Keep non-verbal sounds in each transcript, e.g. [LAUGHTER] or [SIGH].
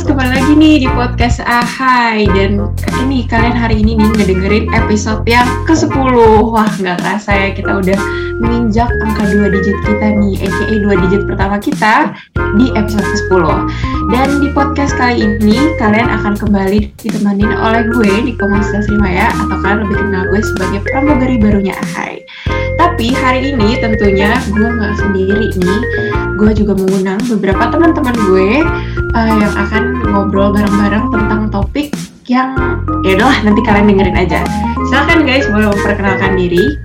Kembali lagi nih di podcast Ahai. Dan ini kalian hari ini nih ngedengerin episode yang ke-10 Wah nggak kerasa ya kita udah menginjak angka 2 digit kita nih A.K.A. 2 digit pertama kita di episode ke-10 Dan di podcast kali ini kalian akan kembali ditemanin oleh gue Niko Mas Rimaya Atau kalian lebih kenal gue sebagai pramugari barunya Ahai. Tapi hari ini tentunya gue nggak sendiri nih, gue juga mengundang beberapa teman-teman gue uh, yang akan ngobrol bareng-bareng tentang topik yang ya udah nanti kalian dengerin aja. Silakan guys, boleh memperkenalkan diri.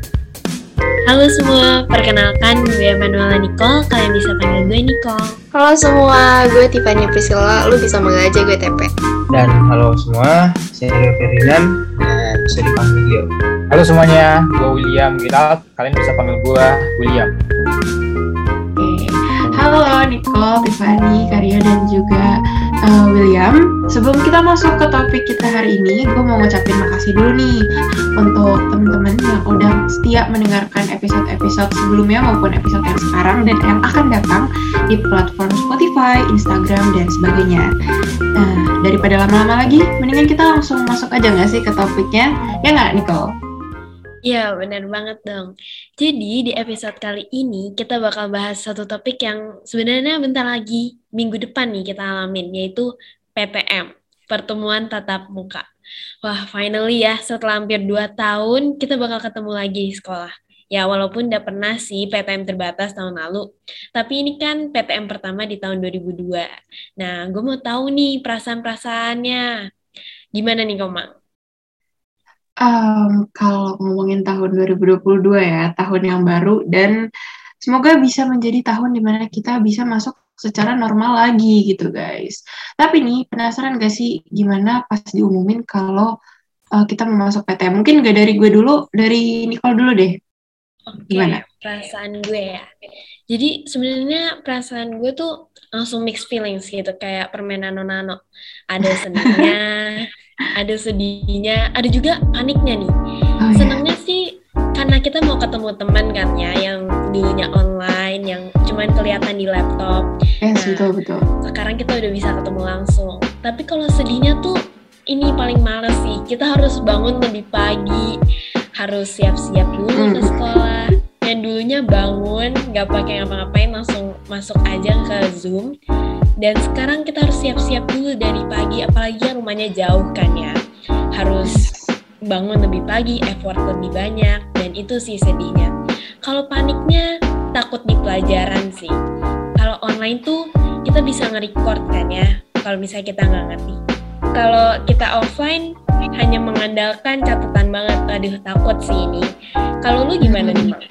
Halo semua, perkenalkan gue Manuela Nicole, kalian bisa panggil gue Nicole. Halo semua, gue Tiffany Priscilla, lu bisa manggil aja gue TP. Dan halo semua, saya Leo Ferdinand, dan bisa dipanggil Leo. Halo semuanya, gue William Wirat. Kalian bisa panggil gue William. Halo Nicole, Tiffany, Karya dan juga uh, William. Sebelum kita masuk ke topik kita hari ini, gue mau ngucapin makasih dulu nih untuk teman-teman yang udah setia mendengarkan episode-episode sebelumnya maupun episode yang sekarang dan yang akan datang di platform Spotify, Instagram, dan sebagainya. Nah, daripada lama-lama lagi, mendingan kita langsung masuk aja nggak sih ke topiknya? Ya nggak, Nicole? Iya, benar banget dong. Jadi, di episode kali ini kita bakal bahas satu topik yang sebenarnya bentar lagi, minggu depan nih kita alamin, yaitu PTM, Pertemuan Tatap Muka. Wah, finally ya, setelah hampir 2 tahun, kita bakal ketemu lagi di sekolah. Ya, walaupun udah pernah sih PTM terbatas tahun lalu, tapi ini kan PTM pertama di tahun 2002. Nah, gue mau tahu nih perasaan-perasaannya. Gimana nih, Komang? Um, kalau ngomongin tahun 2022 ya, tahun yang baru dan semoga bisa menjadi tahun di mana kita bisa masuk secara normal lagi gitu guys. Tapi nih penasaran gak sih gimana pas diumumin kalau uh, kita mau masuk PTM? Mungkin gak dari gue dulu, dari Nicole dulu deh. Oke, gimana? perasaan gue ya. Jadi sebenarnya perasaan gue tuh langsung mixed feelings gitu kayak permen nano-nano. Ada [LAUGHS] senangnya, ada sedihnya, ada juga paniknya nih. Oh, iya. Senangnya sih karena kita mau ketemu teman kan ya yang dulunya online, yang cuman kelihatan di laptop. Yes, nah, betul betul. Sekarang kita udah bisa ketemu langsung. Tapi kalau sedihnya tuh ini paling males sih. Kita harus bangun lebih pagi, harus siap-siap dulu ke sekolah. Yang dulunya bangun, nggak pakai ngapa-ngapain, langsung masuk aja ke Zoom dan sekarang kita harus siap-siap dulu dari pagi, apalagi yang rumahnya jauh kan ya. Harus bangun lebih pagi, effort lebih banyak, dan itu sih sedihnya. Kalau paniknya, takut di pelajaran sih. Kalau online tuh, kita bisa nge-record kan ya, kalau misalnya kita nggak ngerti. Kalau kita offline, hanya mengandalkan catatan banget. Aduh, takut sih ini. Kalau lu gimana nih, Mak?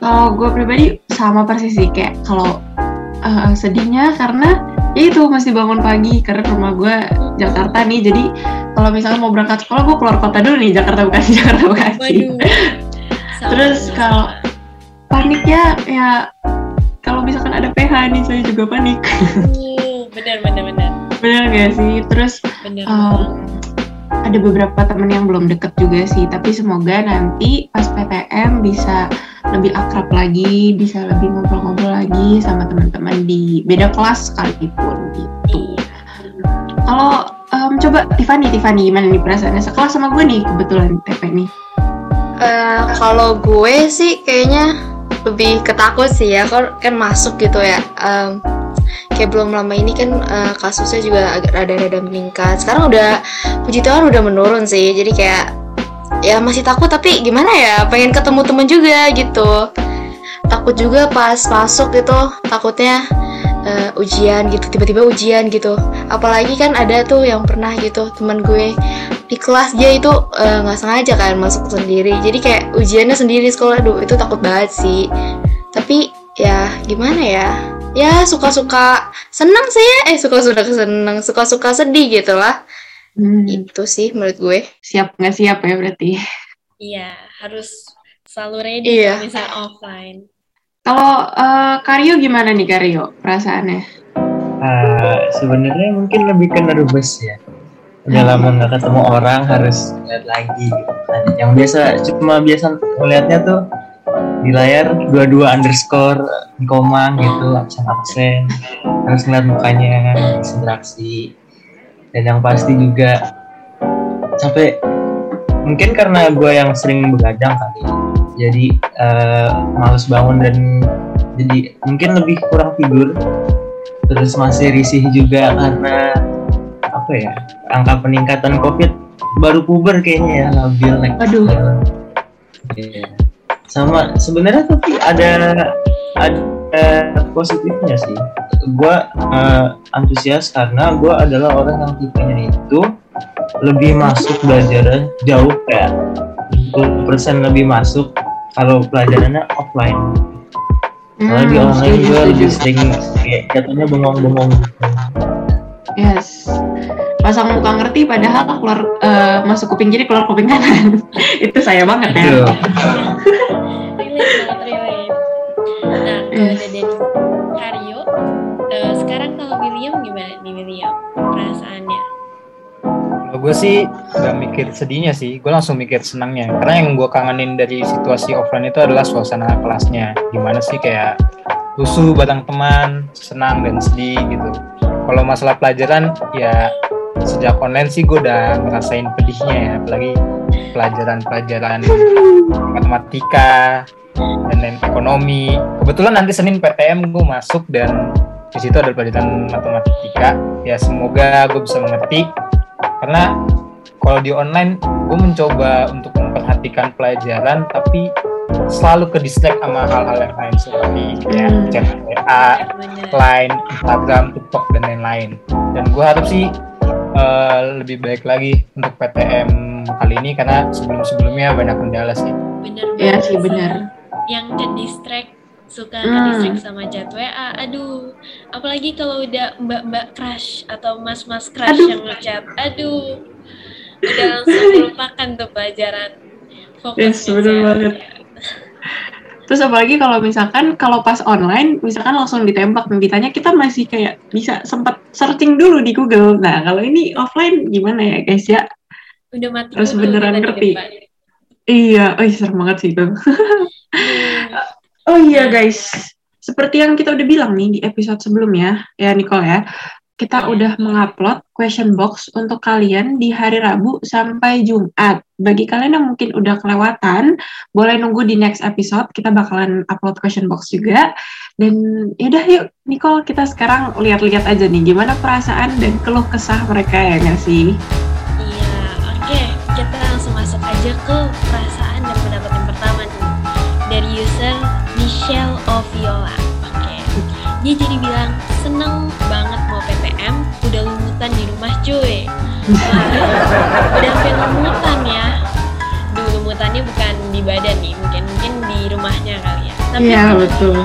Kalau gue pribadi sama persis sih, kayak kalau uh, sedihnya karena ya itu masih bangun pagi karena rumah gue Jakarta nih. Jadi kalau misalnya mau berangkat sekolah gue keluar kota dulu nih Jakarta Bekasi [LAUGHS] Jakarta Bekasi terus kalau paniknya ya kalau misalkan ada PH nih saya juga panik. Benar benar benar benar gak sih terus bener, um, ada beberapa temen yang belum deket juga sih tapi semoga nanti pas PTM bisa lebih akrab lagi, bisa lebih ngobrol-ngobrol lagi sama teman-teman di beda kelas sekalipun gitu. Kalau um, coba Tiffany, Tiffany gimana nih perasaannya sekelas sama gue nih kebetulan TP nih? Uh, kalau gue sih kayaknya lebih ketakut sih ya, kan, kan masuk gitu ya. Um, kayak belum lama ini kan uh, kasusnya juga agak rada-rada meningkat. Sekarang udah puji Tuhan udah menurun sih. Jadi kayak ya masih takut tapi gimana ya pengen ketemu temen juga gitu takut juga pas masuk gitu takutnya uh, ujian gitu tiba-tiba ujian gitu apalagi kan ada tuh yang pernah gitu teman gue di kelas dia itu eh, nggak uh, sengaja kan masuk sendiri jadi kayak ujiannya sendiri sekolah aduh itu takut banget sih tapi ya gimana ya ya suka-suka senang sih ya eh suka-suka senang suka-suka sedih gitu lah Hmm. Itu sih menurut gue. Siap nggak siap ya berarti? Iya, harus selalu ready iya. kalau misalnya offline. Kalau uh, Karyo gimana nih Karyo perasaannya? Uh, Sebenarnya mungkin lebih ke nervous ya. Udah hmm. lama nggak ketemu orang harus lihat lagi. Gitu. Yang biasa cuma biasa melihatnya tuh di layar dua-dua underscore koma gitu absen absen. Harus ngeliat mukanya interaksi dan yang pasti juga sampai mungkin karena gue yang sering begadang kali jadi eh, males bangun dan jadi mungkin lebih kurang tidur. Terus masih risih juga karena apa ya angka peningkatan covid baru puber kayaknya ya labil naik. Aduh. Iya. Sama sebenarnya tapi ada ada positifnya sih gue antusias karena gue adalah orang yang tipenya itu lebih masuk belajarnya jauh kayak 20% lebih masuk kalau pelajarannya offline kalau di Hmm, online gue lebih sering kayak jatuhnya bengong-bengong Yes. Pasang muka ngerti padahal keluar eh, masuk kuping kiri keluar kuping kanan. [LAUGHS] Itu saya banget ya. [LAUGHS] Aduh. relate nah kalau dari eh, sekarang kalau William gimana nih William perasaannya gue sih gak mikir sedihnya sih, gue langsung mikir senangnya. Karena yang gue kangenin dari situasi offline itu adalah suasana kelasnya. Gimana sih kayak lusuh batang teman, senang dan sedih gitu. Kalau masalah pelajaran, ya sejak online sih gue udah ngerasain pedihnya ya. Apalagi pelajaran-pelajaran matematika dan lain ekonomi. Kebetulan nanti Senin PTM gue masuk dan di situ ada pelajaran matematika. Ya semoga gue bisa mengerti karena kalau di online gue mencoba untuk memperhatikan pelajaran tapi selalu ke distract sama hal-hal yang lain seperti kayak Hmm. chat WA, Bener. Line, Instagram, TikTok dan lain-lain. Dan gue harap sih eh, lebih baik lagi untuk PTM kali ini karena sebelum-sebelumnya banyak kendala sih. bener Iya banget sih benar. Yang ke distract suka Hmm. ke distract sama chat WA aduh apalagi kalau udah mbak-mbak crush atau mas-mas crush Aduh. yang ngechat aduh udah langsung melupakan tuh pelajaran fokus Yes, bener ngechat. banget. Terus apalagi kalau misalkan kalau pas online, misalkan langsung ditembak dan ditanya, kita masih kayak bisa sempat searching dulu di Google. Nah, kalau ini offline gimana ya guys ya? udah mati Harus dulu beneran ngerti. Iya, oh serem banget sih itu. [LAUGHS] [LAUGHS] Oh iya guys, seperti yang kita udah bilang nih di episode sebelumnya, ya Nicole ya, kita udah mengupload question box untuk kalian di hari Rabu sampai Jumat. Bagi kalian yang mungkin udah kelewatan, boleh nunggu di next episode, kita bakalan upload question box juga. Dan yaudah yuk, Nicole, kita sekarang lihat-lihat aja nih, gimana perasaan dan keluh kesah mereka ya nggak sih? Iya, oke. Kita langsung masuk aja ke perasaan Michelle Oviola. Oke. Dia jadi bilang, seneng banget mau PTM, udah lumutan di rumah cuy. Wah, udah sampai lumutan ya. Duh, lumutannya bukan di badan nih, mungkin mungkin di rumahnya kali ya. Tapi Iya, kalau- betul.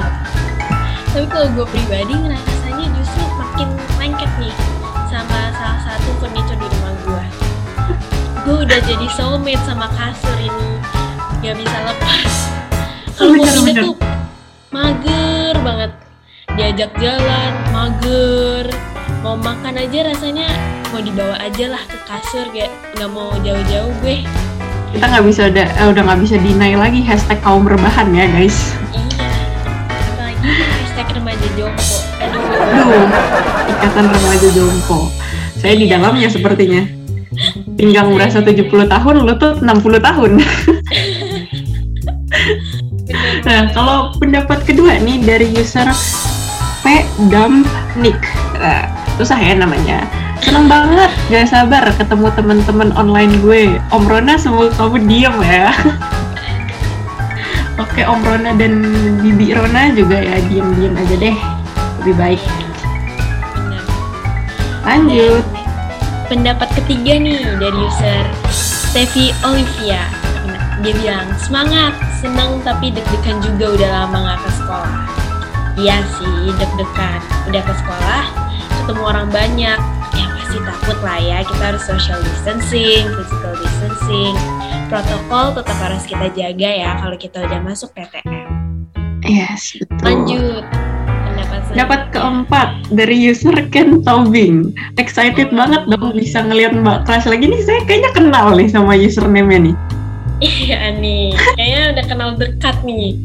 Tapi kalau gue pribadi ngerasanya justru makin lengket nih sama salah satu furniture di rumah gue. Gue udah jadi soulmate sama kasur ini, gak bisa lepas. Kalau mau pindah tuh mager banget, diajak jalan mager, mau makan aja rasanya mau dibawa aja lah ke kasur gak nggak mau jauh-jauh gue. Kita nggak bisa udah eh, udah nggak bisa deny lagi hashtag kaum rebahan ya guys. Iya, apalagi hashtag remaja jompo. Aduh. Aduh, ikatan remaja jompo. Saya di dalamnya sepertinya. Pinggang berasa 70 tahun, lutut 60 tahun. [LAUGHS] Nah, kalau pendapat kedua nih dari user P Dump Nick. Nah, susah ya namanya. Seneng banget, gak sabar ketemu teman-teman online gue. Om Rona semoga kamu diem ya. [LAUGHS] Oke, Om Rona dan Bibi Rona juga ya diem-diem aja deh. Lebih baik. Lanjut. Pendapat ketiga nih dari user Steffi Olivia. Dia bilang, semangat, senang tapi deg-degan juga udah lama nggak ke sekolah. Iya sih, deg-degan. Udah ke sekolah, ketemu orang banyak. Ya pasti takut lah ya, kita harus social distancing, physical distancing. Protokol tetap harus kita jaga ya kalau kita udah masuk PTM. Yes, betul. Lanjut. Pendapat Dapat keempat dari user Ken Tobing. Excited banget dong bisa ngelihat Mbak Crush lagi nih. Saya kayaknya kenal nih sama username-nya nih. Iya nih, kayaknya udah kenal dekat nih.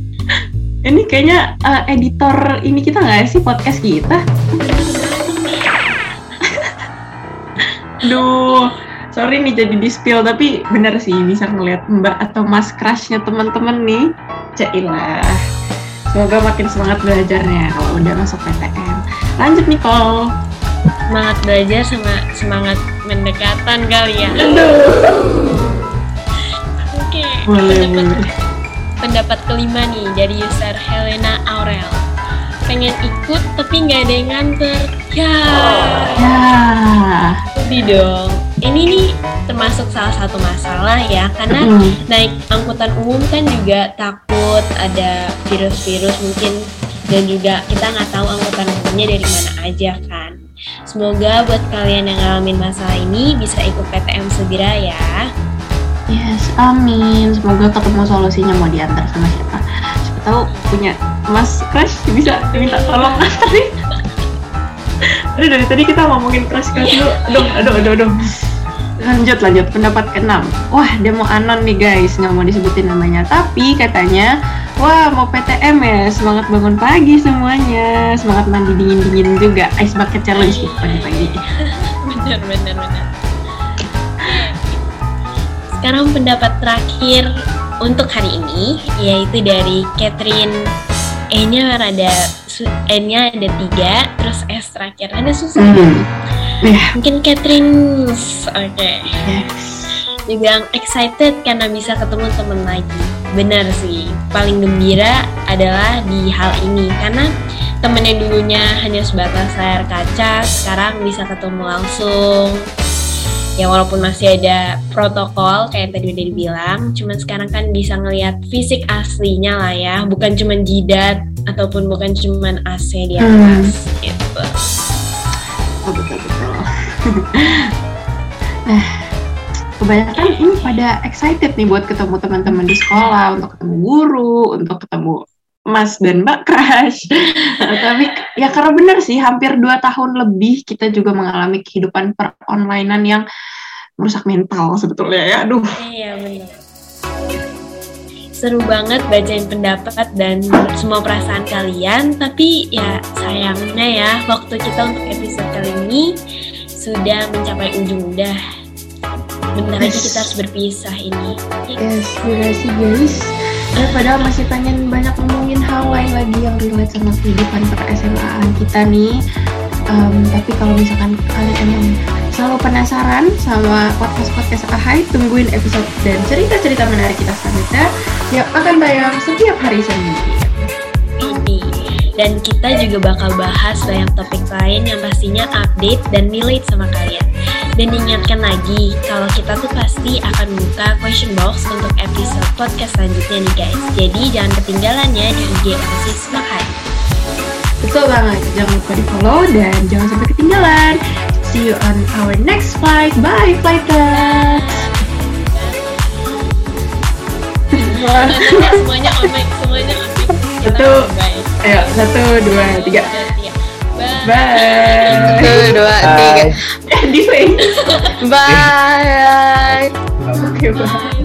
Ini kayaknya eh, editor ini kita nggak sih podcast kita? Duh, sorry nih jadi di spill tapi bener sih bisa ngeliat mbak atau mas crushnya teman-teman nih. Cailah. Semoga makin semangat belajarnya kalau udah masuk PTM. Lanjut Nicole. Semangat belajar sama semangat mendekatan kali ya. Oke, Boleh, pendapat, boleh. pendapat kelima nih dari user Helena Aurel. Pengen ikut tapi nggak ada yang nganter. Ya, Ya. sedih dong. Ini nih termasuk salah satu masalah ya, karena Mm. naik angkutan umum kan juga takut ada virus-virus mungkin dan juga kita nggak tahu angkutan umumnya dari mana aja kan. Semoga buat kalian yang ngalamin masalah ini bisa ikut PTM segera ya. Yes, amin. Semoga ketemu solusinya mau diantar sama siapa. Siapa tahu punya Mas Crush bisa minta tolong anterin. [LAUGHS] Aduh dari tadi kita ngomongin crush crush dulu. Aduh, aduh, aduh, aduh. Lanjut, lanjut. Pendapat keenam. Wah, dia mau anon nih guys, nggak mau disebutin namanya. Tapi katanya, wah mau PTM ya. Semangat bangun pagi semuanya. Semangat mandi dingin-dingin juga. Ice bucket challenge gitu pagi-pagi. [LAUGHS] bener, bener, bener. Sekarang pendapat terakhir untuk hari ini yaitu dari Catherine E-nya rada su- N-nya ada tiga, terus S terakhir ada susah. Hmm. Ya, Mungkin Catherine, oke. yes. Dia bilang excited karena bisa ketemu temen lagi. Benar sih, paling gembira adalah di hal ini karena temen yang dulunya hanya sebatas layar kaca, sekarang bisa ketemu langsung. Ya walaupun masih ada protokol kayak yang tadi udah dibilang, cuman sekarang kan bisa ngelihat fisik aslinya lah ya, bukan cuman jidat ataupun bukan cuman AC di atas gitu. Oh, betul betul. nah, [LAUGHS] kebanyakan ini pada excited nih buat ketemu teman-teman di sekolah, untuk ketemu guru, untuk ketemu Mas dan Mbak Crush. [LAUGHS] Tapi ya karena benar sih, hampir dua tahun lebih kita juga mengalami kehidupan per onlinean yang merusak mental sebetulnya ya. Aduh, Iya benar. Seru banget bacain pendapat dan semua perasaan kalian, tapi ya sayangnya ya waktu kita untuk episode kali ini sudah mencapai ujung udah. Bentar lagi kita harus berpisah ini. yes, durasi guys. Ya, padahal masih pengen banyak ngomongin hal lain lagi yang relate sama kehidupan per SMA kita nih. Em, tapi kalau misalkan kalian emang selalu penasaran sama podcast-podcast Ahai, tungguin episode dan cerita-cerita menarik kita selanjutnya yang akan tayang setiap hari Senin. Dan kita juga bakal bahas banyak topik lain yang pastinya update dan relate sama kalian. Dan diingatkan lagi, kalau kita tuh pasti akan buka question box untuk episode podcast selanjutnya nih guys. Jadi jangan ketinggalan ya di IG Oasis Makai. Betul banget, jangan lupa di follow dan jangan sampai ketinggalan. See you on our next flight. Bye, flighters! Semuanya on mic, semuanya on mic. Kita Satu. Ayo, satu, dua, tiga. Bye. Bye. Satu, dua, tiga. Eh, delay. [LAUGHS] Bye. Oke, bye. Bye.